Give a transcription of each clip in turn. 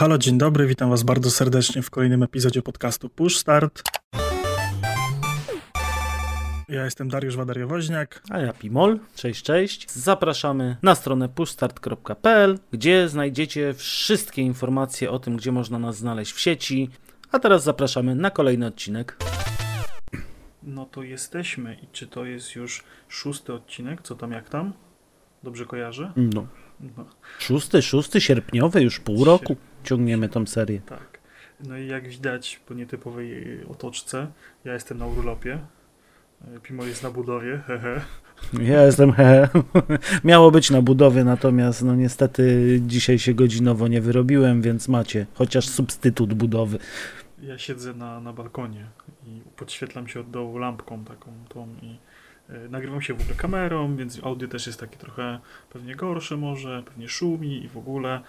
halo, dzień dobry, witam was bardzo serdecznie w kolejnym epizodzie podcastu Push Start. Ja jestem Dariusz Wadariowoźniak. A ja Pimol. Cześć, cześć. Zapraszamy na stronę pushstart.pl, gdzie znajdziecie wszystkie informacje o tym, gdzie można nas znaleźć w sieci. A teraz zapraszamy na kolejny odcinek. No to jesteśmy. I czy to jest już szósty odcinek? Co tam, jak tam? Dobrze kojarzę? No. No, Szósty, szósty, sierpniowy, już pół roku ciągniemy tą serię. tak. No i jak widać po nietypowej otoczce, ja jestem na urlopie. Pimo jest na budowie, hehe. Ja jestem he. Miało być na budowie, natomiast no niestety dzisiaj się godzinowo nie wyrobiłem, więc macie chociaż substytut budowy. Ja siedzę na, na balkonie i podświetlam się od dołu lampką taką tą i e, nagrywam się w ogóle kamerą, więc audio też jest takie trochę pewnie gorsze może, pewnie szumi i w ogóle.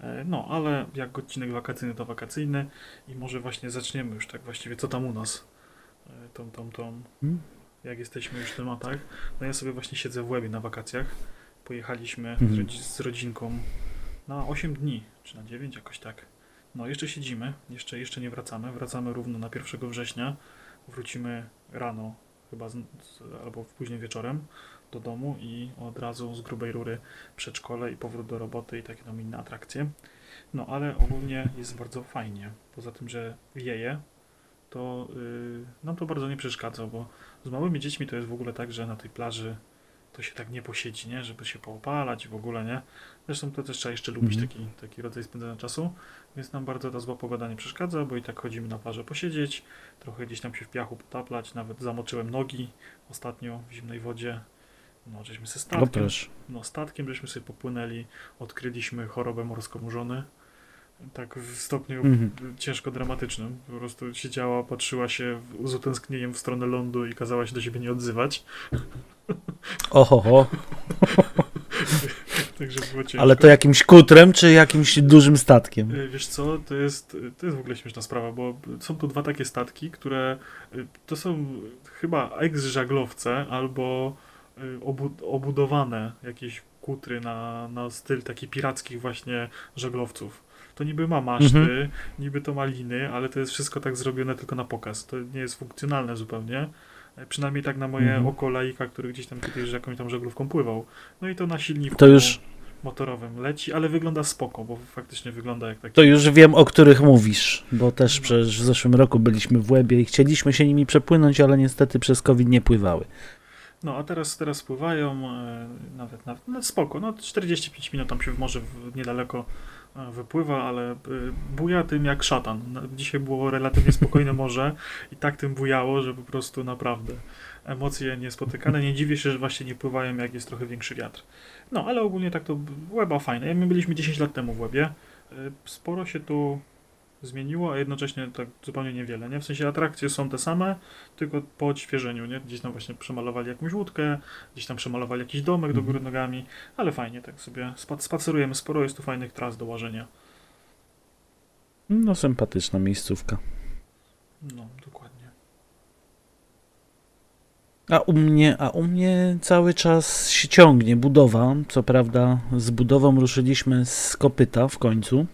E, no, ale jak odcinek wakacyjny to wakacyjny i może właśnie zaczniemy już tak właściwie co tam u nas. E, tą, tą, tą, Hmm? jak jesteśmy już w tematach. No ja sobie właśnie siedzę w łebie na wakacjach. Pojechaliśmy z, Mhm. z rodzinką na 8 dni, czy na 9 jakoś tak. No jeszcze siedzimy, jeszcze, jeszcze nie wracamy. Wracamy równo na 1 września. Wrócimy rano, chyba z, albo później wieczorem do domu i od razu z grubej rury przedszkole i powrót do roboty i takie tam inne atrakcje. No ale ogólnie jest bardzo fajnie. Poza tym, że wieje, to yy, nam to bardzo nie przeszkadza, bo z małymi dziećmi to jest w ogóle tak, że na tej plaży to się tak nie posiedzi, nie? Żeby się poopalać w ogóle, nie? Zresztą to też trzeba jeszcze lubić Mhm. taki, taki rodzaj spędzania czasu, więc nam bardzo ta zła pogoda nie przeszkadza, bo i tak chodzimy na plażę posiedzieć, trochę gdzieś tam się w piachu potaplać, nawet zamoczyłem nogi ostatnio w zimnej wodzie. No, żeśmy O statkiem, proszę. no, statkiem żeśmy sobie popłynęli, odkryliśmy chorobę morską żony. Tak w stopniu Mhm. ciężko dramatycznym. Po prostu siedziała, patrzyła się z utęsknieniem w stronę lądu i kazała się do siebie nie odzywać. Ohoho. Także było ciężko. Ale to jakimś kutrem, czy jakimś dużym statkiem? Y, Wiesz co, to jest, to jest w ogóle śmieszna sprawa, bo są tu dwa takie statki, które y, to są chyba ex-żaglowce albo obu, obudowane jakieś kutry na, na styl taki pirackich właśnie żaglowców. To niby ma maszty, Mhm. niby to ma liny, ale to jest wszystko tak zrobione tylko na pokaz. To nie jest funkcjonalne zupełnie. E, Przynajmniej tak na moje Mhm. oko laika, który gdzieś tam kiedyś jakąś tam żaglówką pływał. No i to na silniku To już, motorowym leci, ale wygląda spoko, bo faktycznie wygląda jak taki to już wiem, o których mówisz, bo też przecież w zeszłym roku byliśmy w Łebie i chcieliśmy się nimi przepłynąć, ale niestety przez COVID nie pływały. No, a teraz, teraz pływają, e, nawet, nawet no spoko, no 45 minut tam się w morze w, niedaleko wypływa, ale e, buja tym jak szatan. Dzisiaj było relatywnie spokojne morze i tak tym bujało, że po prostu naprawdę emocje niespotykane. Nie dziwię się, że właśnie nie pływają jak jest trochę większy wiatr. No, ale ogólnie tak to Łeba fajne. My byliśmy 10 lat temu w Łebie. E, Sporo się tu zmieniło, a jednocześnie tak zupełnie niewiele, nie? W sensie atrakcje są te same, tylko po odświeżeniu, nie? Gdzieś tam właśnie przemalowali jakąś łódkę, gdzieś tam przemalowali jakiś domek do góry nogami, ale fajnie, tak sobie spa- spacerujemy, sporo jest tu fajnych tras do łażenia. No, sympatyczna miejscówka. No, dokładnie. A u mnie, a u mnie cały czas się ciągnie budowa. Co prawda z budową ruszyliśmy z kopyta w końcu,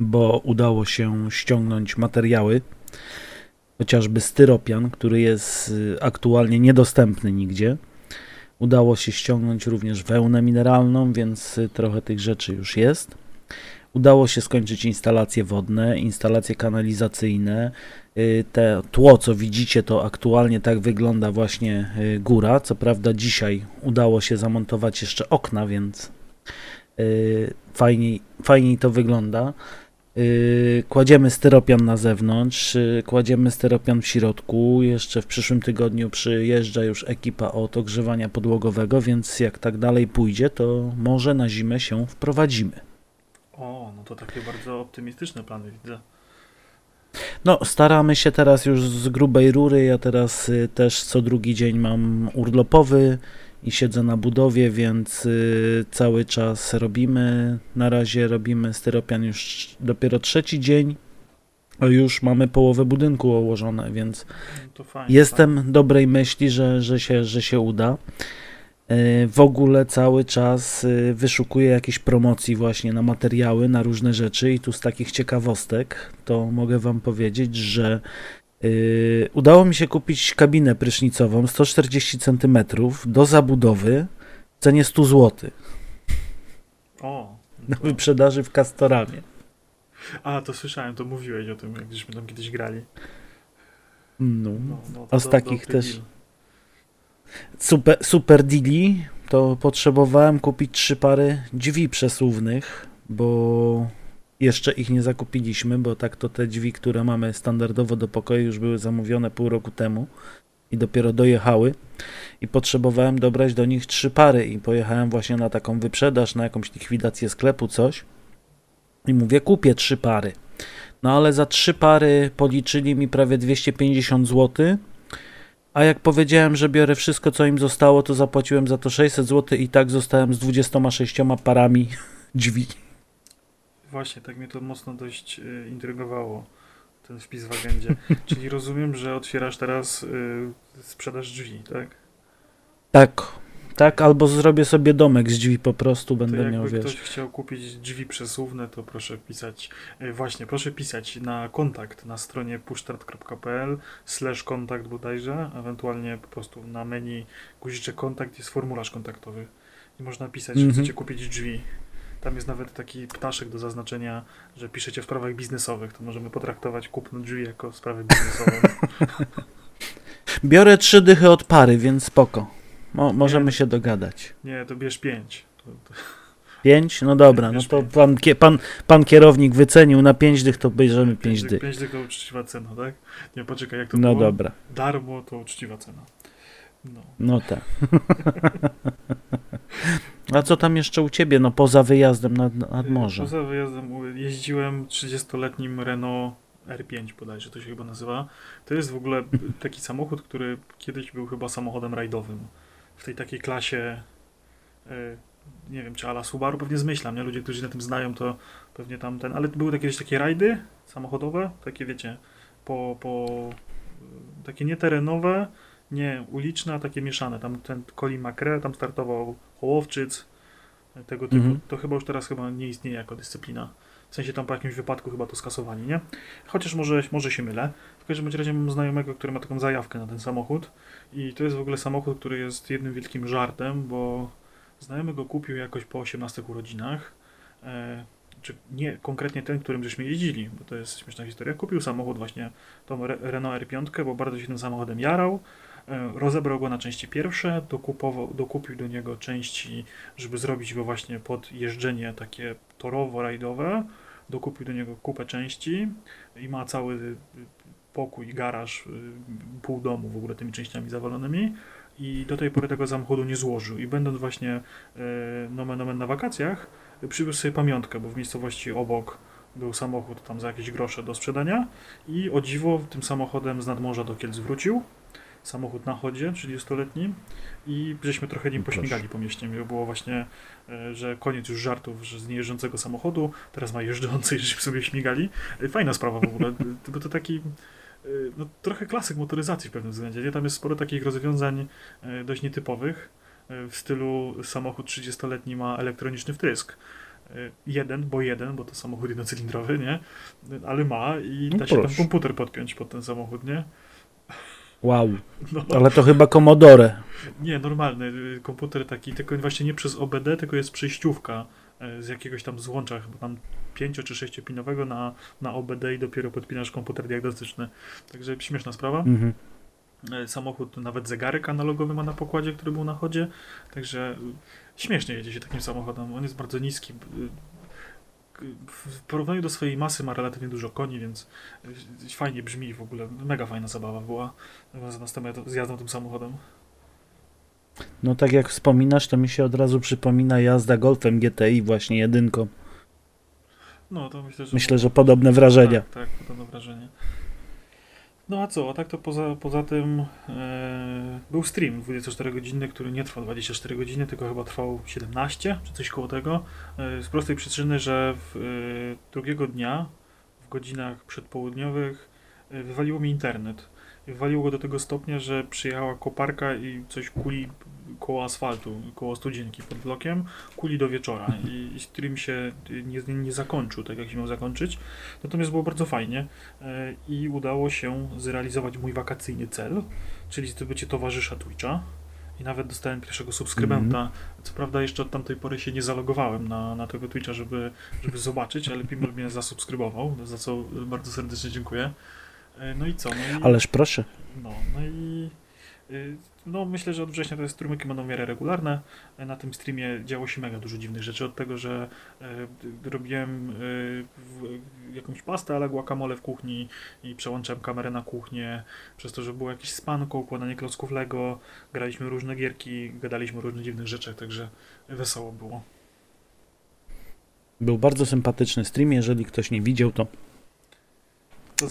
bo udało się ściągnąć materiały, chociażby styropian, który jest y, aktualnie niedostępny nigdzie. Udało się ściągnąć również wełnę mineralną, więc y, trochę tych rzeczy już jest. Udało się skończyć instalacje wodne, instalacje kanalizacyjne, Y, te tło, co widzicie, to aktualnie tak wygląda właśnie góra. Co prawda dzisiaj udało się zamontować jeszcze okna, więc fajniej, fajniej to wygląda. Y, Kładziemy styropian na zewnątrz, y, kładziemy styropian w środku. Jeszcze w przyszłym tygodniu przyjeżdża już ekipa od ogrzewania podłogowego, więc jak tak dalej pójdzie, to może na zimę się wprowadzimy. O, no to takie bardzo optymistyczne plany widzę. No, staramy się teraz już z grubej rury. Ja teraz y, też co drugi dzień mam urlopowy i siedzę na budowie, więc y, cały czas robimy. Na razie robimy styropian już dopiero trzeci dzień. A już mamy połowę budynku ułożone, więc No fajnie. jestem dobrej myśli, że, że, się, że się uda. E, w ogóle cały czas e, wyszukuję jakieś promocji właśnie na materiały, na różne rzeczy i tu z takich ciekawostek to mogę wam powiedzieć, że udało mi się kupić kabinę prysznicową 140 cm do zabudowy w cenie 100 zł. O. Na wyprzedaży w Castoramie. A, to słyszałem, to mówiłeś o tym, jak żeśmy tam kiedyś grali. No. No, no, A z do- takich dobry też deal. super, super deali to potrzebowałem kupić trzy pary drzwi przesuwnych, bo jeszcze ich nie zakupiliśmy, bo tak to te drzwi, które mamy standardowo do pokoju już były zamówione pół roku temu i dopiero dojechały i potrzebowałem dobrać do nich trzy pary i pojechałem właśnie na taką wyprzedaż, na jakąś likwidację sklepu, coś i mówię kupię trzy pary. No ale za trzy pary policzyli mi prawie 250 zł, a jak powiedziałem, że biorę wszystko, co im zostało, to zapłaciłem za to 600 zł i tak zostałem z 26 parami drzwi. Właśnie, tak mnie to mocno dość y, intrygowało, ten wpis w agendzie. Czyli rozumiem, że otwierasz teraz y, sprzedaż drzwi, tak? Tak, tak, albo zrobię sobie domek z drzwi po prostu, To będę jakby miał, ktoś wiesz. chciał kupić drzwi przesuwne, to proszę pisać, y, właśnie, proszę pisać na kontakt na stronie pushstart.pl slash kontakt bodajże, ewentualnie po prostu na menu guziczek kontakt jest formularz kontaktowy i można pisać, że Mhm. chcecie kupić drzwi. Tam jest nawet taki ptaszek do zaznaczenia, że piszecie w sprawach biznesowych, to możemy potraktować kupno drzwi jako sprawę biznesową. Biorę trzy dychy od pary, więc spoko. Mo, możemy Nie. się dogadać. Nie, to bierz pięć. To, to, Pięć? No dobra, no to pięć. pan, pan, pan kierownik wycenił na pięć dych, to bierzemy pięć dy- dych. pięć dych to uczciwa cena, tak? Nie, poczekaj, jak to No było? dobra, Darmo to uczciwa cena. No. no tak. A co tam jeszcze u ciebie, no poza wyjazdem nad, nad morze? Poza wyjazdem jeździłem 30-letnim Renault R5 bodajże, to się chyba nazywa. To jest w ogóle taki samochód, który kiedyś był chyba samochodem rajdowym. W tej takiej klasie, y, nie wiem, czy ala Subaru, pewnie zmyślam, nie? Ludzie, którzy na tym znają, to pewnie tam ten, ale były kiedyś takie rajdy samochodowe, takie wiecie, po, po y, takie nie terenowe, nie uliczne, a takie mieszane. Tam ten Colin McRae, tam startował Hołowczyc, tego typu. Mhm. To chyba już teraz chyba nie istnieje jako dyscyplina. W sensie tam po jakimś wypadku chyba to skasowali, nie? Chociaż może, może się mylę. W każdym razie mam znajomego, który ma taką zajawkę na ten samochód i to jest w ogóle samochód, który jest jednym wielkim żartem, bo znajomy go kupił jakoś po 18 urodzinach. E, czy nie konkretnie ten, którym żeśmy jeździli, bo to jest śmieszna historia. Kupił samochód właśnie, tą Re- Renault R5, bo bardzo się tym samochodem jarał. E, rozebrał go na części pierwsze, dokupował, dokupił do niego części, żeby zrobić go właśnie pod jeżdżenie takie torowo-rajdowe. Dokupił do niego kupę części i ma cały y, pokój, garaż, y, pół domu w ogóle tymi częściami zawalonymi i do tej pory tego samochodu nie złożył. I będąc właśnie e, nomen omen na wakacjach, przywiózł sobie pamiątkę, bo w miejscowości obok był samochód tam za jakieś grosze do sprzedania i o dziwo tym samochodem z nadmorza do Kielc wrócił. Samochód na chodzie, 30-letni i żeśmy trochę nim Proszę. pośmigali po mieście. Było właśnie, e, że koniec już żartów, że z niejeżdżącego samochodu, teraz ma jeżdżący i żeśmy sobie śmigali. E, Fajna sprawa w ogóle, e, bo to taki no, trochę klasyk motoryzacji w pewnym względzie. Nie? Tam jest sporo takich rozwiązań dość nietypowych w stylu samochód 30-letni ma elektroniczny wtrysk. Jeden, bo jeden, bo to samochód jednocylindrowy, nie? Ale ma i No da się tam komputer podpiąć pod ten samochód, nie? Wow, No, ale to chyba Commodore. nie, normalny y, komputer taki, tylko właśnie nie przez OBD, tylko jest przejściówka e, z jakiegoś tam złącza, chyba tam 5 czy 6-pinowego na, na OBD i dopiero podpinasz komputer diagnostyczny. Także śmieszna sprawa. Mhm. E, Samochód nawet zegarek analogowy ma na pokładzie, który był na chodzie, także y, śmiesznie jedzie się takim samochodem. On jest bardzo niski. W porównaniu do swojej masy ma relatywnie dużo koni, więc fajnie brzmi w ogóle. Mega fajna zabawa była z następnym z jazdą tym samochodem. No tak jak wspominasz, to mi się od razu przypomina jazda Golfem GTI właśnie jedynką. No to myślę, że. Myślę, że podobne wrażenia. Tak, tak, podobne wrażenie. No a co, a tak to poza, poza tym e, był stream 24-godzinny, który nie trwał 24 godziny, tylko chyba trwał 17 czy coś koło tego. E, z prostej przyczyny, że w, e, drugiego dnia w godzinach przedpołudniowych wywaliło mi internet. Wywaliło go do tego stopnia, że przyjechała koparka i coś kuli koło asfaltu, koło studzienki pod blokiem, kuli do wieczora i, i stream się nie, nie zakończył tak, jak się miał zakończyć. Natomiast było bardzo fajnie e, i udało się zrealizować mój wakacyjny cel, czyli zdobycie towarzysza Twitcha. I nawet dostałem pierwszego subskrybenta. Mhm. Co prawda jeszcze od tamtej pory się nie zalogowałem na, na tego Twitcha, żeby, żeby zobaczyć, ale Pimol mnie zasubskrybował, za co bardzo serdecznie dziękuję. E, No i co? No i, Ależ proszę. no, no i y, no myślę, że od września to jest strumyki będą w miarę regularne. E, Na tym streamie działo się mega dużo dziwnych rzeczy. Od tego, że e, robiłem jakąś pastę ale guacamole w kuchni i przełączałem kamerę na kuchnię, przez to, że było jakieś spanko, układanie klocków Lego, graliśmy różne gierki, gadaliśmy o różnych dziwnych rzeczach, także wesoło było. Był bardzo sympatyczny stream. Jeżeli ktoś nie widział, To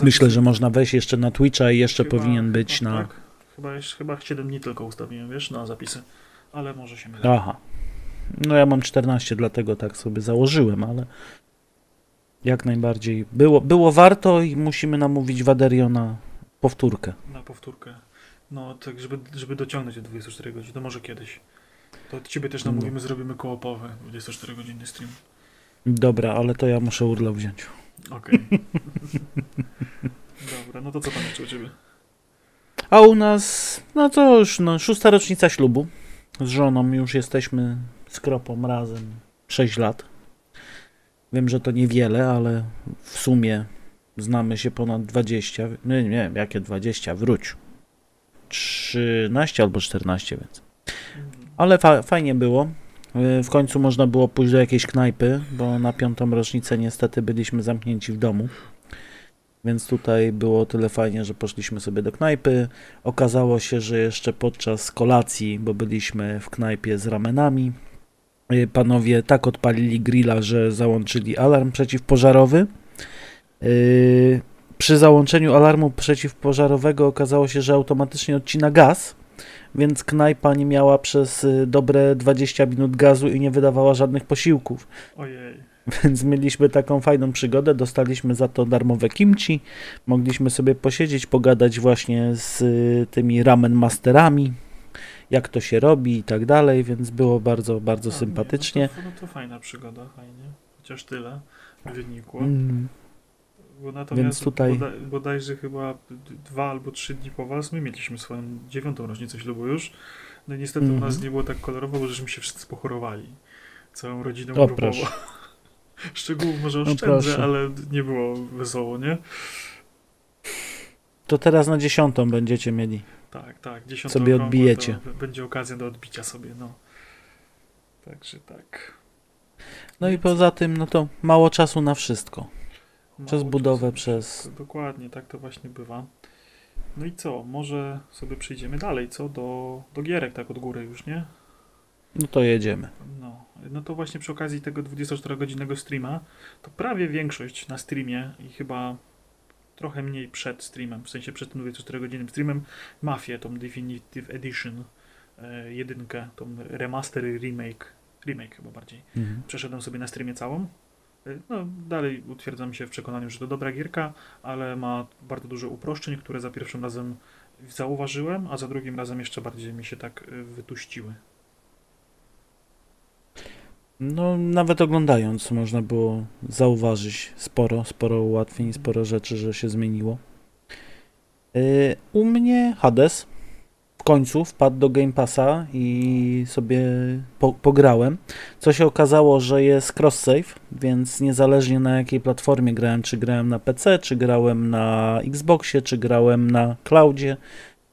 myślę, że można wejść jeszcze na Twitcha i jeszcze chyba- powinien być chyba, na. Tak, chyba, jeszcze- chyba 7 dni tylko ustawiłem, wiesz, na zapisy, ale może się mylę. Aha. No ja mam 14, dlatego tak sobie założyłem, ale jak najbardziej było, było warto i musimy namówić Waderio na powtórkę. Na powtórkę. No, tak, żeby, żeby dociągnąć do 24 godzin, to może kiedyś. To od ciebie też namówimy, zrobimy kołopowy 24-godzinny stream. Dobra, ale to ja muszę urlop wziąć. Okej. Dobra, no to co tam jeszcze u ciebie? A u nas, no to już no, szósta rocznica ślubu. Z żoną już jesteśmy z kropą razem 6 lat. Wiem, że to niewiele, ale w sumie znamy się ponad 20. Nie, nie wiem, jakie 20, wróć. 13 albo 14, więc. Ale fa fajnie było. Y, W końcu można było pójść do jakiejś knajpy, bo na piątą rocznicę niestety byliśmy zamknięci w domu. Więc tutaj było tyle fajnie, że poszliśmy sobie do knajpy. Okazało się, że jeszcze podczas kolacji, bo byliśmy w knajpie z ramenami, y, panowie tak odpalili grilla, że załączyli alarm przeciwpożarowy. Yy, Przy załączeniu alarmu przeciwpożarowego okazało się, że automatycznie odcina gaz, więc knajpa nie miała przez y, dobre 20 minut gazu i nie wydawała żadnych posiłków. Ojej. Więc mieliśmy taką fajną przygodę, dostaliśmy za to darmowe kimchi, mogliśmy sobie posiedzieć, pogadać właśnie z y, tymi ramen masterami, jak to się robi i tak dalej, więc było bardzo, bardzo A, sympatycznie. Nie, no, to, no to fajna przygoda, fajnie. Chociaż tyle wynikło. Mm, Bo natomiast Więc tutaj- boda, bodajże chyba dwa albo trzy dni po was my mieliśmy swoją dziewiątą rocznicę ślubu już. No i niestety u nas Mhm. nie było tak kolorowo, bo żeśmy się wszyscy pochorowali. Całą rodziną O, grupowo. Szczegółów może No, oszczędzę, proszę. ale nie było wesoło, nie? To teraz na dziesiątą będziecie mieli. Tak, tak. Dziesiątą Sobie odbijecie. Będzie okazja do odbicia sobie, no. Także tak. No i poza tym, no to mało czasu na wszystko. Przez budowę, przez... Dokładnie, tak to właśnie bywa. No i co? Może sobie przejdziemy dalej, co? Do, do gierek, tak od góry już, nie? No to jedziemy. No, no to właśnie przy okazji tego 24-godzinnego streama, to prawie większość na streamie i chyba trochę mniej przed streamem, w sensie przed tym 24-godzinnym streamem, Mafię, tą Definitive Edition, e, jedynkę, tą remaster remake, remake chyba bardziej, Mhm. przeszedłem sobie na streamie całą. No, dalej utwierdzam się w przekonaniu, że to dobra gierka, ale ma bardzo dużo uproszczeń, które za pierwszym razem zauważyłem, a za drugim razem jeszcze bardziej mi się tak e, wytuściły. No, nawet oglądając można było zauważyć sporo, sporo ułatwień, sporo rzeczy, że się zmieniło. Yy, u mnie Hades w końcu wpadł do Game Passa i sobie po, pograłem. Co się okazało, że jest cross-save, więc niezależnie na jakiej platformie grałem, czy grałem na PC, czy grałem na Xboxie, czy grałem na cloudzie,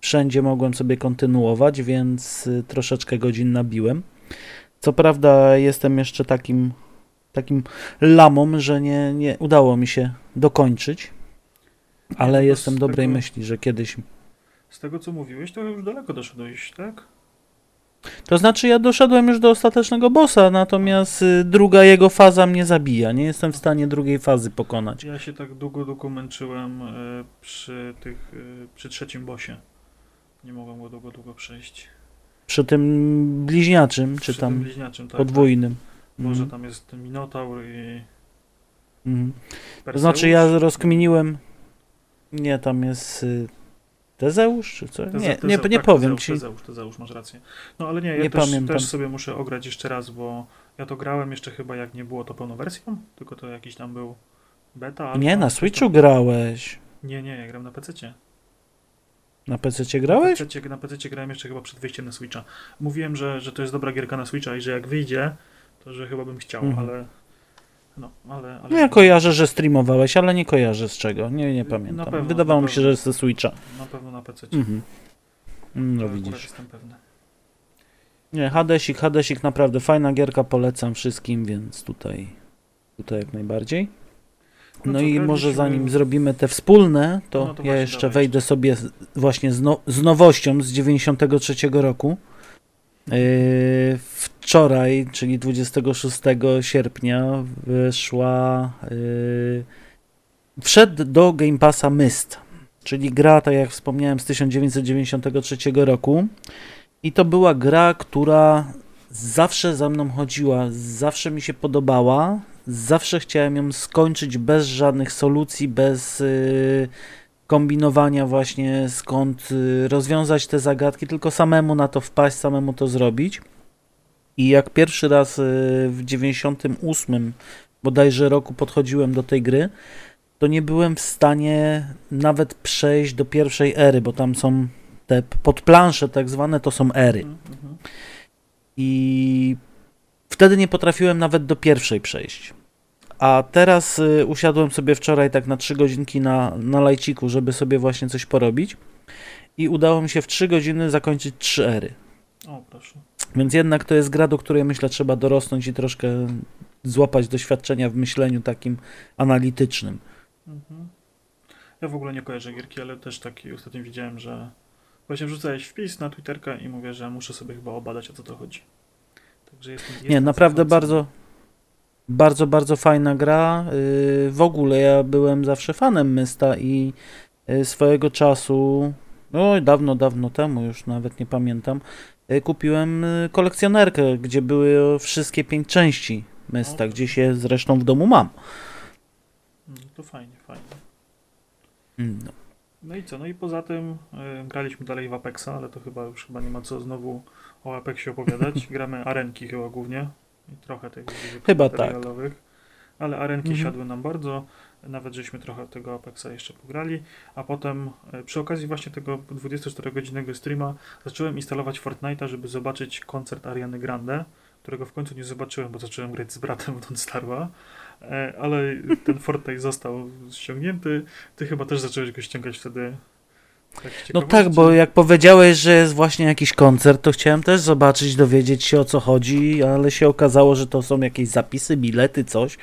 wszędzie mogłem sobie kontynuować, więc y, troszeczkę godzin nabiłem. Co prawda jestem jeszcze takim, takim lamą, że nie, nie udało mi się dokończyć, ale to jestem dobrej tego- myśli, że kiedyś. Z tego co mówiłeś, to już daleko doszedłeś, tak? To znaczy ja doszedłem już do ostatecznego bossa, natomiast y, druga jego faza mnie zabija. Nie jestem w stanie drugiej fazy pokonać. Ja się tak długo, długo męczyłem e, przy tych, e, przy trzecim bossie. Nie mogłem go długo, długo przejść. Przy tym bliźniaczym, czy przy tym tam bliźniaczym, tak, podwójnym. Tak. Może Mhm. tam jest Minotaur i Mhm. To znaczy ja rozkminiłem, Nie, tam jest y, Tezeusz, czy co? Teze- Nie, nie, nie tak, powiem Tezeusz, ci. Tezeusz, Tezeusz, masz rację. No ale nie, ja Nie też, pamiętam. też sobie muszę ograć jeszcze raz, bo ja to grałem jeszcze chyba jak nie było to pełną wersją, tylko to jakiś tam był beta. Nie, na. Switchu grałeś. Nie, nie, ja gram na PC-cie. Na PC grałeś? Na PC, na PC grałem jeszcze chyba przed wyjściem na Switcha. Mówiłem, że, że to jest dobra gierka na Switcha i że jak wyjdzie, to że chyba bym chciał, Mhm. ale... No, ale... ale No ja kojarzę, że streamowałeś, ale nie kojarzę z czego. Nie, nie pamiętam. pewno, Wydawało mi się, że ze Switcha. Na pewno na PC. Mhm. No akurat widzisz. jestem pewny. Nie, Hadesik, Hadesik naprawdę fajna gierka, polecam wszystkim, więc tutaj, tutaj jak najbardziej. No No, to i może zanim zrobimy te wspólne, to, No to ja jeszcze dawaj. wejdę sobie z, właśnie z, no, z nowością z 93 roku. Yy, wczoraj, czyli 26 sierpnia, wyszła. Yy, wszedł do Game Passa Myst, czyli gra, tak jak wspomniałem, z 1993 roku. I to była gra, która zawsze za mną chodziła, zawsze mi się podobała, zawsze chciałem ją skończyć bez żadnych solucji, bez y, kombinowania właśnie skąd y, rozwiązać te zagadki, tylko samemu na to wpaść, samemu to zrobić. I jak pierwszy raz y, w 98 bodajże roku podchodziłem do tej gry, to nie byłem w stanie nawet przejść do pierwszej ery, bo tam są te podplansze tak zwane, to są ery. Mhm, mhm. I wtedy nie potrafiłem nawet do pierwszej przejść. A teraz y, usiadłem sobie wczoraj tak na 3 godzinki na, na lajciku, żeby sobie właśnie coś porobić. I udało mi się w 3 godziny zakończyć 3 ery. O, proszę. Więc jednak to jest gra, do której myślę trzeba dorosnąć i troszkę złapać doświadczenia w myśleniu takim analitycznym. Mhm. Ja w ogóle nie kojarzę gierki, ale też taki ostatnio widziałem, że właśnie wrzucałeś wpis na Twitterka i mówię, że muszę sobie chyba obadać o co to chodzi. Także jestem, Nie, jestem naprawdę zachwycony. bardzo, bardzo, bardzo fajna gra. Yy, W ogóle ja byłem zawsze fanem Mysta i yy, swojego czasu, no dawno, dawno temu, już nawet nie pamiętam, yy, kupiłem kolekcjonerkę, gdzie były wszystkie pięć części Mysta, gdzie się zresztą w domu mam. No, to fajnie, fajnie. No. No i co? No i poza tym y, graliśmy dalej w Apexa, ale to chyba już chyba nie ma co znowu o Apexie opowiadać. Gramy arenki chyba głównie i trochę tych Chyba tak. Ale arenki Mhm. siadły nam bardzo. Nawet żeśmy trochę tego Apexa jeszcze pograli, a potem y, przy okazji właśnie tego 24-godzinnego streama zacząłem instalować Fortnite'a, żeby zobaczyć koncert Ariany Grande, którego w końcu nie zobaczyłem, bo zacząłem grać z bratem w Don't Starwa. E, ale ten Fortnite został ściągnięty. Ty chyba też zacząłeś go ściągać wtedy. Tak No tak, bo jak powiedziałeś, że jest właśnie jakiś koncert, to chciałem też zobaczyć, dowiedzieć się o co chodzi, ale się okazało, że to są jakieś zapisy, bilety, coś.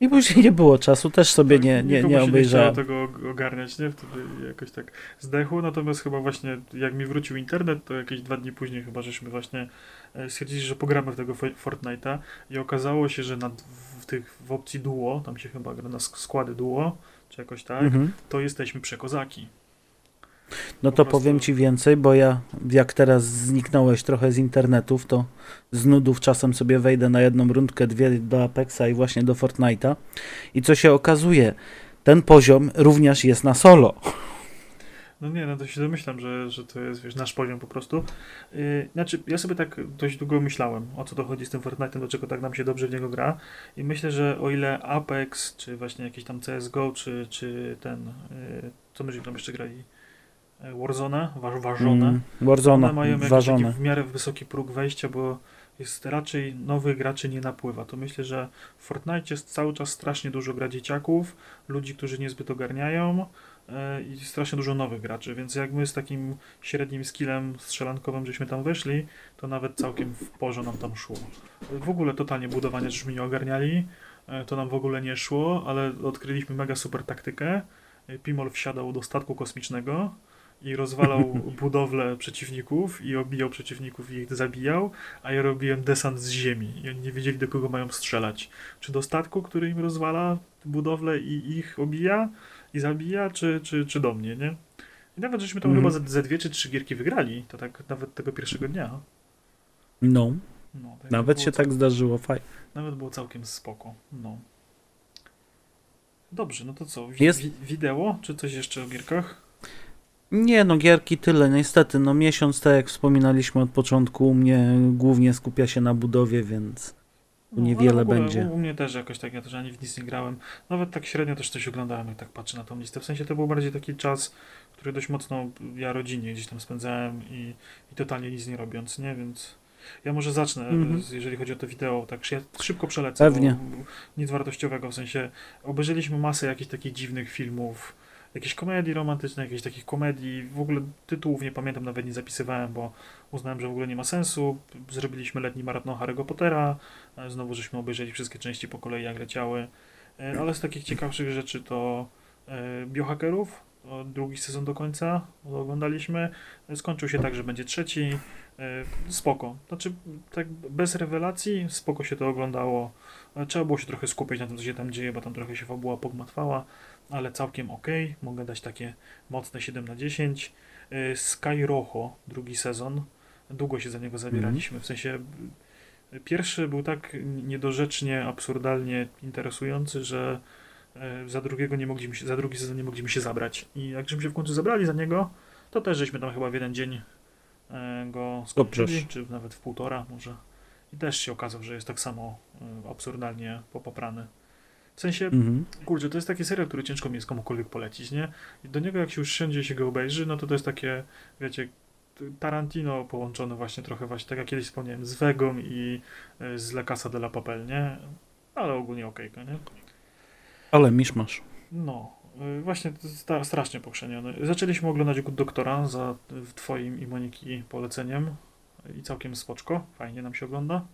I później nie było czasu, też sobie Tak, nie, nie, nie obejrzałem. Nie tego ogarniać, nie? Wtedy jakoś tak zdechło. Natomiast chyba właśnie jak mi wrócił internet, to jakieś dwa dni później chyba żeśmy właśnie e, stwierdzili, że pogramy w tego Fo- Fortnite'a i okazało się, że na, w tych w opcji duo, tam się chyba gra na sk- składy duo, czy jakoś tak, Mhm. to jesteśmy przekozaki. No to powiem ci więcej, bo ja jak teraz zniknąłeś trochę z internetów, to z nudów czasem sobie wejdę na jedną rundkę, dwie do Apexa i właśnie do Fortnite'a. I co się okazuje, ten poziom również jest na solo. No nie, no to się domyślam, że, że to jest wiesz, nasz poziom po prostu. Yy, znaczy, ja sobie tak dość długo myślałem, o co to chodzi z tym Fortnite'em, dlaczego tak nam się dobrze w niego gra. I myślę, że o ile Apex, czy właśnie jakiś tam CSGO, czy, czy ten, yy, co myśmy tam jeszcze grali, Warzone, wa- ważone. Mm, Warzone, One mają jakiś taki w miarę wysoki próg wejścia, bo jest raczej nowych graczy nie napływa. To myślę, że w Fortnite jest cały czas strasznie dużo gra dzieciaków, ludzi, którzy niezbyt ogarniają e, i strasznie dużo nowych graczy, więc jak my z takim średnim skillem strzelankowym żeśmy tam weszli, to nawet całkiem w porze nam tam szło. W ogóle totalnie budowanie żeśmy nie ogarniali, e, to nam w ogóle nie szło, ale odkryliśmy mega super taktykę. E, Pimol wsiadał do statku kosmicznego i rozwalał budowlę przeciwników i obijał przeciwników i ich zabijał, a ja robiłem desant z ziemi i oni nie wiedzieli do kogo mają strzelać. Czy do statku, który im rozwala budowlę i ich obija i zabija, czy, czy, czy do mnie, nie? I nawet żeśmy tam Mhm. chyba ze, ze dwie czy trzy gierki wygrali, to tak nawet tego pierwszego dnia. No, No, tak nawet się cał- tak zdarzyło, fajnie. Nawet było całkiem spoko, no. Dobrze, no to co? Wi Jest- wi wideo, czy coś jeszcze o gierkach? Nie, no gierki tyle, niestety, no miesiąc, tak jak wspominaliśmy od początku, u mnie głównie skupia się na budowie, więc No, Niewiele ogóle będzie. U, u mnie też jakoś tak, ja też ani w nic nie grałem. Nawet tak średnio też coś oglądałem, jak tak patrzę na tą listę. W sensie to był bardziej taki czas, który dość mocno ja rodzinnie gdzieś tam spędzałem i, i totalnie nic nie robiąc, nie? Więc ja może zacznę, Mhm. z- jeżeli chodzi o to wideo, tak szy- szybko przelecę. Pewnie. Bo nic wartościowego, w sensie obejrzeliśmy masę jakichś takich dziwnych filmów, jakieś komedii romantyczne, jakichś takich komedii, w ogóle tytułów nie pamiętam, nawet nie zapisywałem, bo uznałem, że w ogóle nie ma sensu. Zrobiliśmy letni maraton Harry'ego Pottera, e, znowu żeśmy obejrzeli wszystkie części po kolei, jak leciały. E, Ale z takich ciekawszych rzeczy to e, Biohackerów, drugi sezon do końca oglądaliśmy. Skończył się tak, że będzie trzeci. Spoko. Znaczy, tak bez rewelacji, spoko się to oglądało. Trzeba było się trochę skupić na tym, co się tam dzieje, bo tam trochę się fabuła pogmatwała, ale całkiem ok. Mogę dać takie mocne 7 na 10. E, Sky Rojo, drugi sezon. Długo się za niego zabieraliśmy. W sensie y, pierwszy był tak niedorzecznie, absurdalnie interesujący, że e, za drugiego nie mogliśmy się, za drugi sezon nie mogliśmy się zabrać. I jak żeśmy się w końcu zabrali za niego, to też żeśmy tam chyba w jeden dzień go skończyli, czy nawet w półtora może. I też się okazał, że jest tak samo absurdalnie popaprany. W sensie, mhm. kurczę, to jest taki serial, który ciężko mi jest komukolwiek polecić, nie? I do niego jak się już wszędzie się go obejrzy, no to to jest takie, wiecie, Tarantino połączone właśnie trochę właśnie, tak jak kiedyś wspomniałem, z Vegą i e, z La Casa de la Papel, nie? Ale ogólnie okejka, nie? ale misz masz. No, y, właśnie sta- strasznie pokrzeniony. Zaczęliśmy oglądać Good Doktora za twoim i Moniki poleceniem i całkiem spoczko, fajnie nam się ogląda.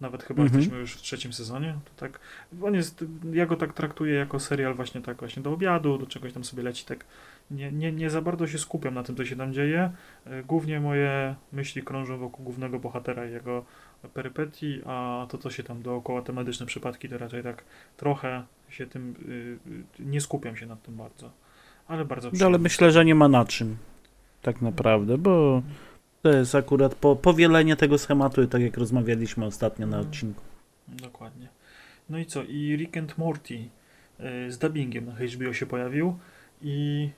Nawet chyba Mhm. jesteśmy już w trzecim sezonie. To tak, on jest, ja go tak traktuję jako serial właśnie tak właśnie do obiadu, do czegoś tam sobie leci, tak nie, nie, nie za bardzo się skupiam na tym, co się tam dzieje. Y, Głównie moje myśli krążą wokół głównego bohatera i jego perypetii, a to, co się tam dookoła, te medyczne przypadki, to raczej tak trochę się tym, y, y, nie skupiam się nad tym bardzo. Ale bardzo No, ale przyjemnie. myślę, że nie ma na czym, tak naprawdę, bo to jest akurat po, powielenie tego schematu, tak jak rozmawialiśmy ostatnio na Mhm. odcinku. Dokładnie. No i co? I Rick and Morty y, z dubbingiem na HBO się pojawił i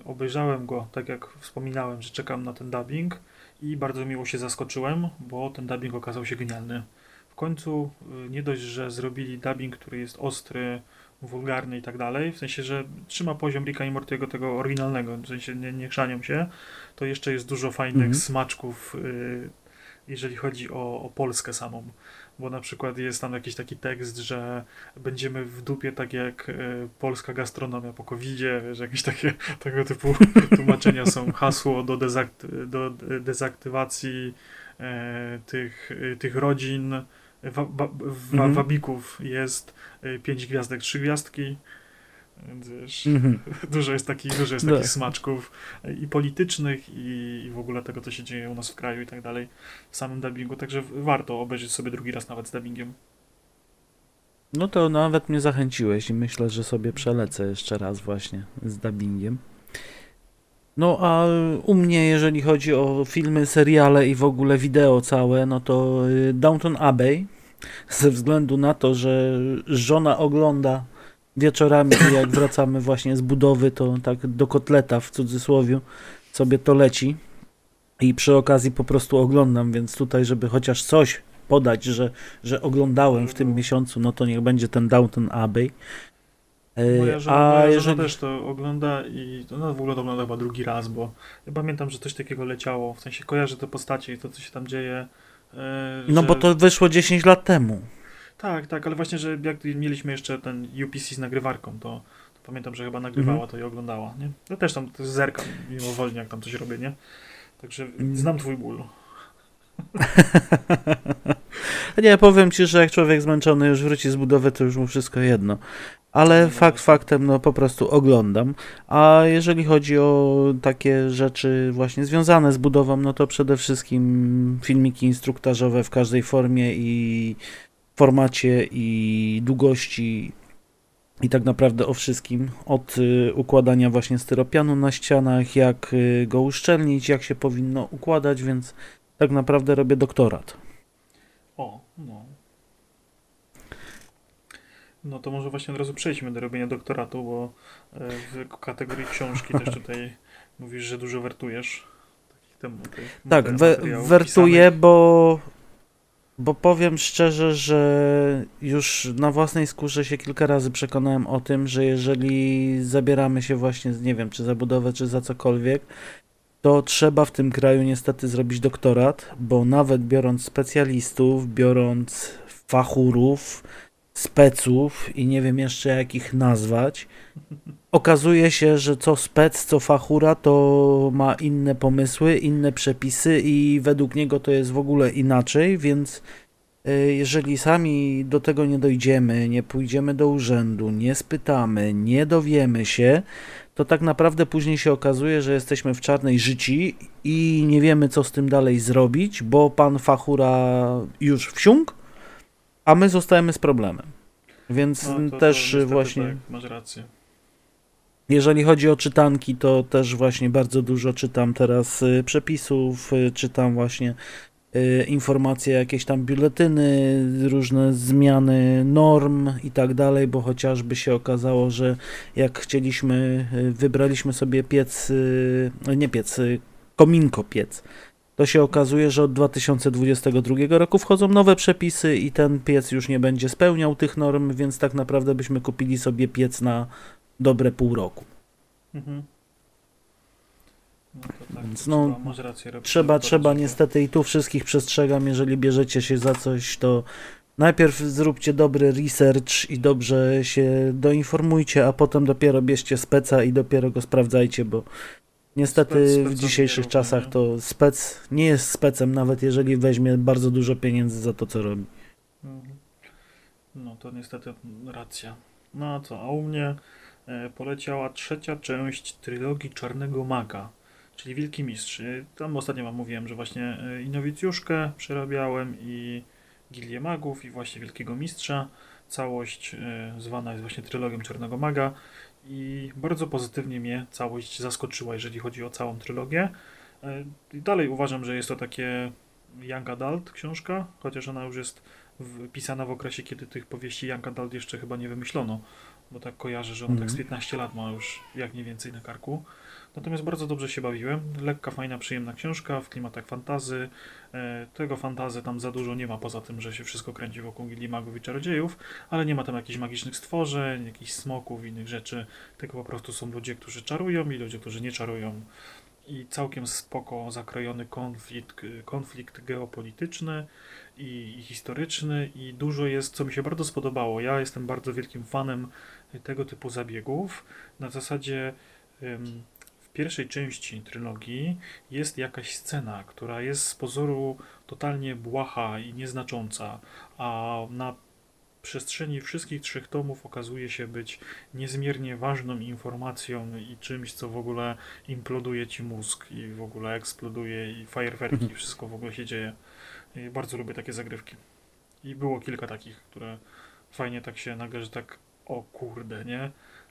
y, obejrzałem go, tak jak wspominałem, że czekam na ten dubbing i bardzo miło się zaskoczyłem, bo ten dubbing okazał się genialny. W końcu y, nie dość, że zrobili dubbing, który jest ostry, wulgarny i tak dalej, w sensie, że trzyma poziom Ricka i Mortiego tego oryginalnego, w sensie nie, nie chrzanią się, to jeszcze jest dużo fajnych Mhm. smaczków, y, jeżeli chodzi o, o Polskę samą bo na przykład jest tam jakiś taki tekst, że będziemy w dupie tak jak e, polska gastronomia po covidzie, że jakieś takie tego typu tłumaczenia są. Hasło do, dezakt, do dezaktywacji e, tych, e, tych rodzin wa, ba, wa, Mhm. wabików jest e, pięć gwiazdek, trzy gwiazdki. Więc wiesz, Mhm. dużo jest takich, dużo jest Tak. takich smaczków e, i politycznych i, i w ogóle tego, co się dzieje u nas w kraju i tak dalej w samym dubbingu, także warto obejrzeć sobie drugi raz nawet z dubbingiem. No to nawet mnie zachęciłeś i myślę, że sobie przelecę jeszcze raz właśnie z dubbingiem. No a u mnie, jeżeli chodzi o filmy, seriale i w ogóle wideo całe, no to y, Downton Abbey, ze względu na to, że żona ogląda wieczorami, jak wracamy właśnie z budowy, to tak do kotleta w cudzysłowie sobie to leci i przy okazji po prostu oglądam, więc tutaj, żeby chociaż coś podać, że, że oglądałem w tym miesiącu, no to niech będzie ten Downton Abbey. E, Moja żona, A jeżeli... też to ogląda i to no, w ogóle to ogląda chyba drugi raz, bo ja pamiętam, że coś takiego leciało, w sensie kojarzę te postacie i to, co się tam dzieje. e, No że- bo to wyszło 10 lat temu. Tak, tak, ale właśnie, że jak mieliśmy jeszcze ten UPC z nagrywarką, to, to pamiętam, że chyba nagrywała Mhm. to i oglądała, nie? Ja też tam to zerkam mimowolnie, jak tam coś robię, nie? Także Mm. znam twój ból. Nie, powiem ci, że jak człowiek zmęczony już wróci z budowy, to już mu wszystko jedno. Ale fakt faktem, no po prostu oglądam. A jeżeli chodzi o takie rzeczy właśnie związane z budową, no to przede wszystkim filmiki instruktażowe w każdej formie i formacie i długości i tak naprawdę o wszystkim. Od y, układania właśnie styropianu na ścianach, jak y, go uszczelnić, jak się powinno układać, więc tak naprawdę robię doktorat. O, no. No to może właśnie od razu przejdźmy do robienia doktoratu, bo e, w kategorii książki też tutaj mówisz, że dużo wertujesz. Tak, we, wertuję, bo, bo powiem szczerze, że już na własnej skórze się kilka razy przekonałem o tym, że jeżeli zabieramy się właśnie, nie wiem, czy za budowę, czy za cokolwiek, to trzeba w tym kraju niestety zrobić doktorat, bo nawet biorąc specjalistów, biorąc fachurów, speców i nie wiem jeszcze jak ich nazwać, okazuje się, że co spec, co fachura to ma inne pomysły, inne przepisy i według niego to jest w ogóle inaczej, więc e, jeżeli sami do tego nie dojdziemy, nie pójdziemy do urzędu, nie spytamy, nie dowiemy się, to tak naprawdę później się okazuje, że jesteśmy w czarnej życi i nie wiemy, co z tym dalej zrobić, bo pan Fachura już wsiąkł, a my zostajemy z problemem. Więc no, to, też to właśnie. Tak, masz rację. Jeżeli chodzi o czytanki, to też właśnie bardzo dużo czytam teraz y, przepisów, y, czytam właśnie y, informacje, jakieś tam biuletyny, różne zmiany norm i tak dalej, bo chociażby się okazało, że jak chcieliśmy, wybraliśmy sobie piec, nie piec, kominko piec, to się okazuje, że od 2022 roku wchodzą nowe przepisy i ten piec już nie będzie spełniał tych norm, więc tak naprawdę byśmy kupili sobie piec na dobre pół roku. Mhm. No tak, Więc no, trzeba, rację, trzeba, trzeba niestety i tu wszystkich przestrzegam, jeżeli bierzecie się za coś, to najpierw zróbcie dobry research i dobrze się doinformujcie, a potem dopiero bierzcie speca i dopiero go sprawdzajcie, bo niestety w dzisiejszych czasach to spec nie jest specem, nawet jeżeli weźmie bardzo dużo pieniędzy za to, co robi. Mhm. No to niestety racja. No a co, a u mnie E, poleciała trzecia część trylogii Czarnego Maga, czyli Wielki Mistrz. E, tam ostatnio wam mówiłem, że właśnie e, i Nowicjuszkę przerabiałem i Gilię Magów i właśnie Wielkiego Mistrza. Całość zwana jest właśnie trylogią Czarnego Maga i bardzo pozytywnie mnie całość zaskoczyła, jeżeli chodzi o całą trylogię. I dalej uważam, że jest to takie young adult książka, chociaż ona już jest pisana w okresie, kiedy tych powieści young adult jeszcze chyba nie wymyślono bo tak kojarzę, że on mm. tak z 15 mhm. lat ma już jak nie więcej na karku. Natomiast bardzo dobrze się bawiłem. Lekka, fajna, przyjemna książka w klimatach fantazy. E, tego fantazy tam za dużo nie ma, poza tym, że się wszystko kręci wokół gildii magów i czarodziejów, ale nie ma tam jakichś magicznych stworzeń, jakichś smoków, innych rzeczy. Tylko po prostu są ludzie, którzy czarują i ludzie, którzy nie czarują. I całkiem spoko zakrojony konflikt, konflikt geopolityczny i, historyczny i dużo jest, co mi się bardzo spodobało. Ja jestem bardzo wielkim fanem tego typu zabiegów. Na zasadzie pierwszej części trylogii jest jakaś scena, która jest z pozoru totalnie błaha i nieznacząca, a na przestrzeni wszystkich trzech tomów okazuje się być niezmiernie ważną informacją i czymś, co w ogóle imploduje ci mózg i w ogóle eksploduje i fajerwerki, mhm. wszystko w ogóle się dzieje. I bardzo lubię takie zagrywki. I było kilka takich, które fajnie tak się nagle, że tak o kurde, nie?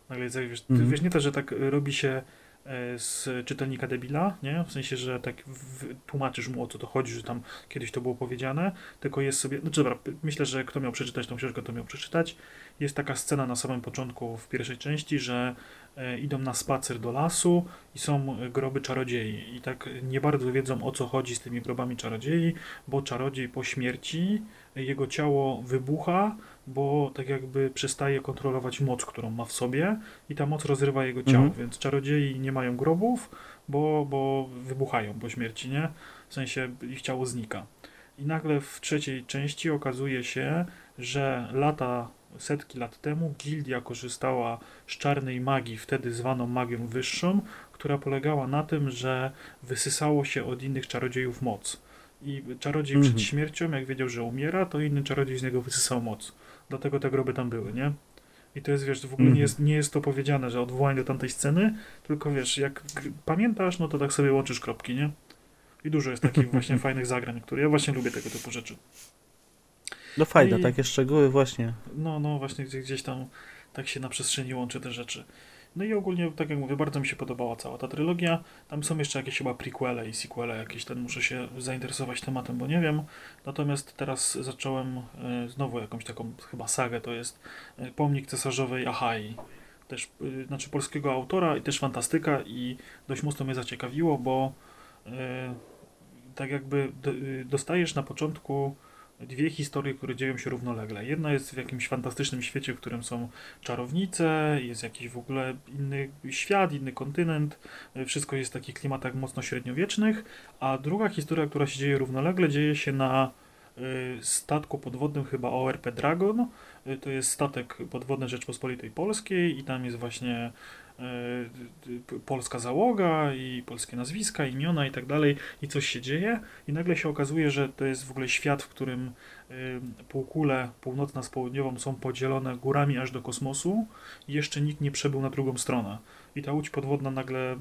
Nagle wiesz, mm. wiesz nie to, że tak robi się z czytelnika debila, nie? W sensie, że tak tłumaczysz mu o co to chodzi, że tam kiedyś to było powiedziane, tylko jest sobie, no dobra, myślę, że kto miał przeczytać tą książkę, to miał przeczytać. Jest taka scena na samym początku w pierwszej części, że e, idą na spacer do lasu i są groby czarodziei i tak nie bardzo wiedzą o co chodzi z tymi grobami czarodziei, bo czarodziej po śmierci jego ciało wybucha, bo tak jakby przestaje kontrolować moc, którą ma w sobie i ta moc rozrywa jego ciało, mhm. więc czarodziei nie mają grobów, bo, bo wybuchają po śmierci, nie? W sensie ich ciało znika. I nagle w trzeciej części okazuje się, że lata, setki lat temu gildia korzystała z czarnej magii, wtedy zwaną magią wyższą, która polegała na tym, że wysysało się od innych czarodziejów moc. I czarodziej mhm. przed śmiercią, jak wiedział, że umiera, to inny czarodziej z niego wysysał moc. Dlatego te groby tam były, nie? I to jest, wiesz, w ogóle nie, mhm. jest, nie jest to powiedziane, że odwołanie do tamtej sceny, tylko wiesz, jak pamiętasz, no to tak sobie łączysz kropki, nie? I dużo jest takich właśnie fajnych zagrań, które ja właśnie lubię tego typu rzeczy. No fajne, I, takie szczegóły właśnie. No, no, właśnie gdzieś, gdzieś tam tak się na przestrzeni łączy te rzeczy. No i ogólnie, tak jak mówię, bardzo mi się podobała cała ta trylogia. Tam są jeszcze jakieś chyba prequele i sequele jakieś, ten muszę się zainteresować tematem, bo nie wiem. Natomiast teraz zacząłem e, znowu jakąś taką chyba sagę, to jest e, Pomnik Cesarzowej Achai. Też, e, znaczy polskiego autora i też fantastyka i dość mocno mnie zaciekawiło, bo tak jakby do, dostajesz na początku dwie historie, które dzieją się równolegle. Jedna jest w jakimś fantastycznym świecie, w którym są czarownice, jest jakiś w ogóle inny świat, inny kontynent, wszystko jest w takich klimatach mocno średniowiecznych, a druga historia, która się dzieje równolegle, dzieje się na y, statku podwodnym chyba ORP Dragon. Y, To jest statek podwodny Rzeczpospolitej Polskiej i tam jest właśnie polska załoga i polskie nazwiska, imiona i tak dalej i coś się dzieje i nagle się okazuje, że to jest w ogóle świat, w którym y, półkule północna z południową są podzielone górami aż do kosmosu i jeszcze nikt nie przebył na drugą stronę. I ta łódź podwodna nagle y,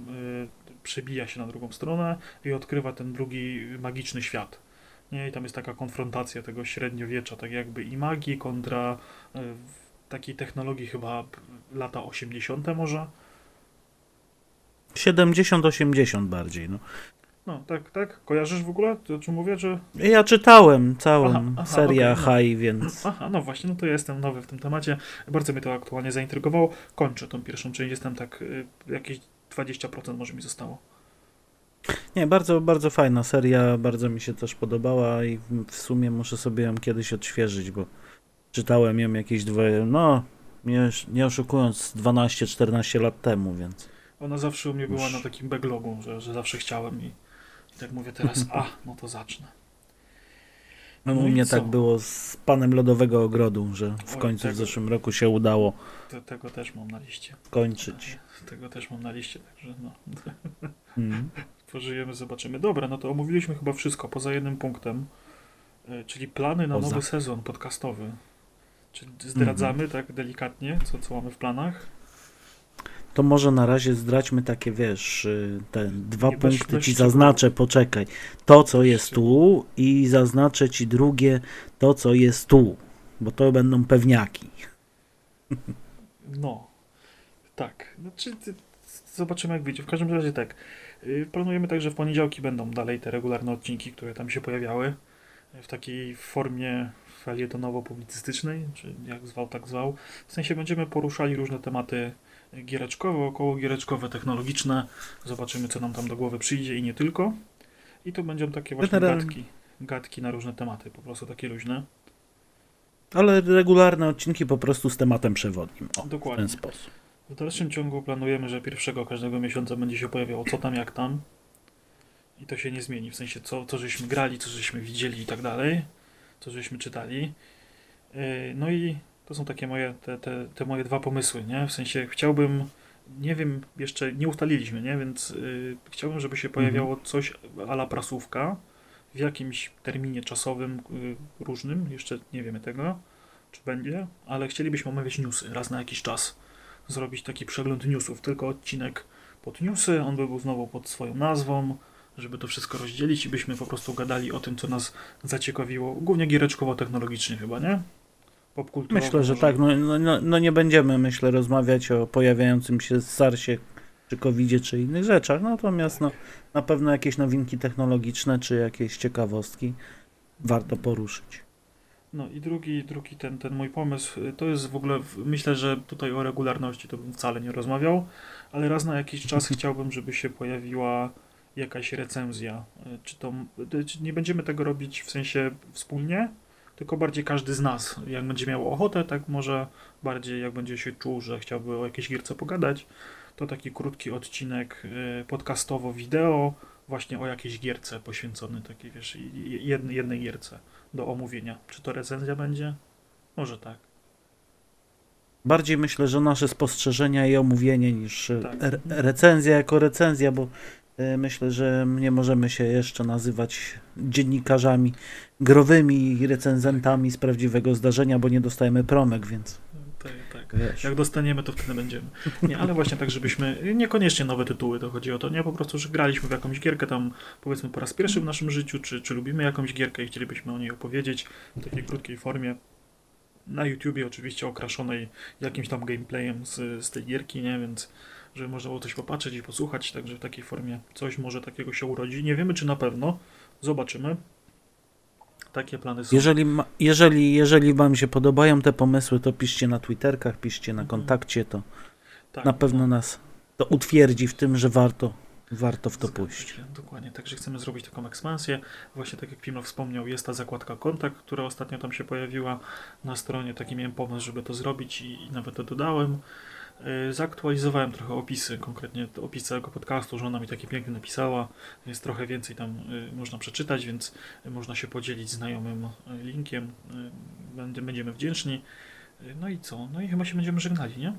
przebija się na drugą stronę i odkrywa ten drugi magiczny świat. Nie? I tam jest taka konfrontacja tego średniowiecza, tak jakby i magii kontra y, takiej technologii chyba lata 80. może. 70-80 bardziej. No. No, tak, tak. Kojarzysz w ogóle? To, o czym mówię, że... Ja czytałem całą Aha, aha, serię okej, no. High, więc Aha, no właśnie, no to ja jestem nowy w tym temacie. Bardzo mnie to aktualnie zaintrygowało. Kończę tą pierwszą część, jestem tak, y, jakieś 20% może mi zostało. nie, bardzo, bardzo fajna seria, bardzo mi się też podobała i w- sumie muszę sobie ją kiedyś odświeżyć, bo czytałem ją jakieś dwie, no nie, nie oszukując 12-14 lat temu, więc Ona zawsze u mnie była na takim backlogu, że, że zawsze chciałem i, i tak mówię teraz, a, no to zacznę. no, No u mnie tak było z Panem Lodowego Ogrodu, że w końcu w tego- zeszłym roku się udało Te, tego też mam na liście. kończyć. Tego też mam na liście, także no. Mm. Pożyjemy, zobaczymy. Dobra, no to omówiliśmy chyba wszystko, poza jednym punktem, y, czyli plany na Poza. nowy sezon podcastowy. Czy zdradzamy Mhm. tak delikatnie, co, co mamy w planach? To może na razie zdradźmy takie, wiesz, y, te dwa Nie, punkty ci zaznaczę, poczekaj. To, co jest tu i zaznaczę ci drugie, to, co jest tu, bo to będą pewniaki. No, tak. Znaczy, zobaczymy jak wyjdzie. W każdym razie tak. Y, Planujemy tak, że w poniedziałki będą dalej te regularne odcinki, które tam się pojawiały. W takiej formie felietonowo-publicystycznej, czy jak zwał, tak zwał. W sensie będziemy poruszali różne tematy giereczkowe, około giereczkowe, technologiczne. Zobaczymy, co nam tam do głowy przyjdzie i nie tylko. I to będą takie właśnie gadki. Gadki na różne tematy, po prostu takie luźne. Ale regularne odcinki po prostu z tematem przewodnim. O, w Dokładnie. ten sposób. W dalszym ciągu planujemy, że pierwszego każdego miesiąca będzie się pojawiało co tam, jak tam. I to się nie zmieni, w sensie co, co żeśmy grali, co żeśmy widzieli i tak dalej, co żeśmy czytali. Yy, No i to są takie moje, te, te, te moje dwa pomysły, nie? W sensie chciałbym, nie wiem, jeszcze nie ustaliliśmy, nie? Więc yy, chciałbym, żeby się pojawiało coś ala prasówka w jakimś terminie czasowym yy, różnym, jeszcze nie wiemy tego, czy będzie, ale chcielibyśmy omawiać newsy raz na jakiś czas zrobić taki przegląd newsów, tylko odcinek pod newsy, on by był znowu pod swoją nazwą, żeby to wszystko rozdzielić i byśmy po prostu gadali o tym, co nas zaciekawiło, głównie giereczkowo-technologicznie chyba, nie? Popkulturowo. Myślę, że może. tak. No, no, no, no nie będziemy, myślę, rozmawiać o pojawiającym się SARSie, czy covidzie, czy innych rzeczach. Natomiast no, na pewno jakieś nowinki technologiczne, czy jakieś ciekawostki warto poruszyć. No i drugi, drugi ten, ten mój pomysł, y, to jest w ogóle, myślę, że tutaj o regularności to bym wcale nie rozmawiał, ale raz na jakiś czas chciałbym, żeby się pojawiła jakaś recenzja. Y, Czy to, y, czy nie będziemy tego robić w sensie wspólnie, tylko bardziej każdy z nas, jak będzie miał ochotę, tak może bardziej jak będzie się czuł, że chciałby o jakiejś gierce pogadać, to taki krótki odcinek y, podcastowo-wideo właśnie o jakiejś gierce poświęcony, takiej wiesz, jednej, jednej gierce do omówienia. Czy to recenzja będzie? Może tak. Bardziej myślę, że nasze spostrzeżenia i omówienie niż e, Tak. re- recenzja jako recenzja, bo e, myślę, że nie możemy się jeszcze nazywać dziennikarzami growymi i recenzentami z prawdziwego zdarzenia, bo nie dostajemy promek, więc Tak, tak. wiesz. Jak dostaniemy, to wtedy będziemy. Nie, ale właśnie tak, żebyśmy. Niekoniecznie nowe tytuły, to chodzi o to, nie? Po prostu, że graliśmy w jakąś gierkę tam, powiedzmy, po raz pierwszy w naszym życiu, czy, czy lubimy jakąś gierkę i chcielibyśmy o niej opowiedzieć w takiej krótkiej formie. na YouTubie oczywiście okraszonej jakimś tam gameplayem z, z tej gierki, nie? Więc żeby można było coś popatrzeć i posłuchać, także w takiej formie coś może takiego się urodzi. Nie wiemy, czy na pewno. Zobaczymy. Takie plany są. Jeżeli, ma, jeżeli, jeżeli wam się podobają te pomysły, to piszcie na Twitterkach, piszcie na Mhm. kontakcie, to tak, na pewno nas to utwierdzi w tym, że warto, warto w to Zgadza pójść. się, Dokładnie, także chcemy zrobić taką ekspansję. Właśnie tak jak Pimno wspomniał, jest ta zakładka kontakt, która ostatnio tam się pojawiła na stronie. Taki miałem pomysł, żeby to zrobić i, i nawet to dodałem. Yy, Zaktualizowałem trochę opisy, konkretnie te opis całego podcastu, że ona mi taki piękny napisała. Jest trochę więcej tam yy, można przeczytać, więc można się podzielić znajomym yy, linkiem. Będziemy wdzięczni. No i co? No i chyba się będziemy żegnali, nie?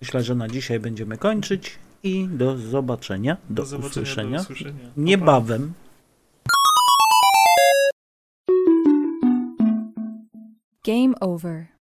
Myślę, że na dzisiaj będziemy kończyć i do zobaczenia, do, zobaczenia, usłyszenia Do usłyszenia. Niebawem. Game over.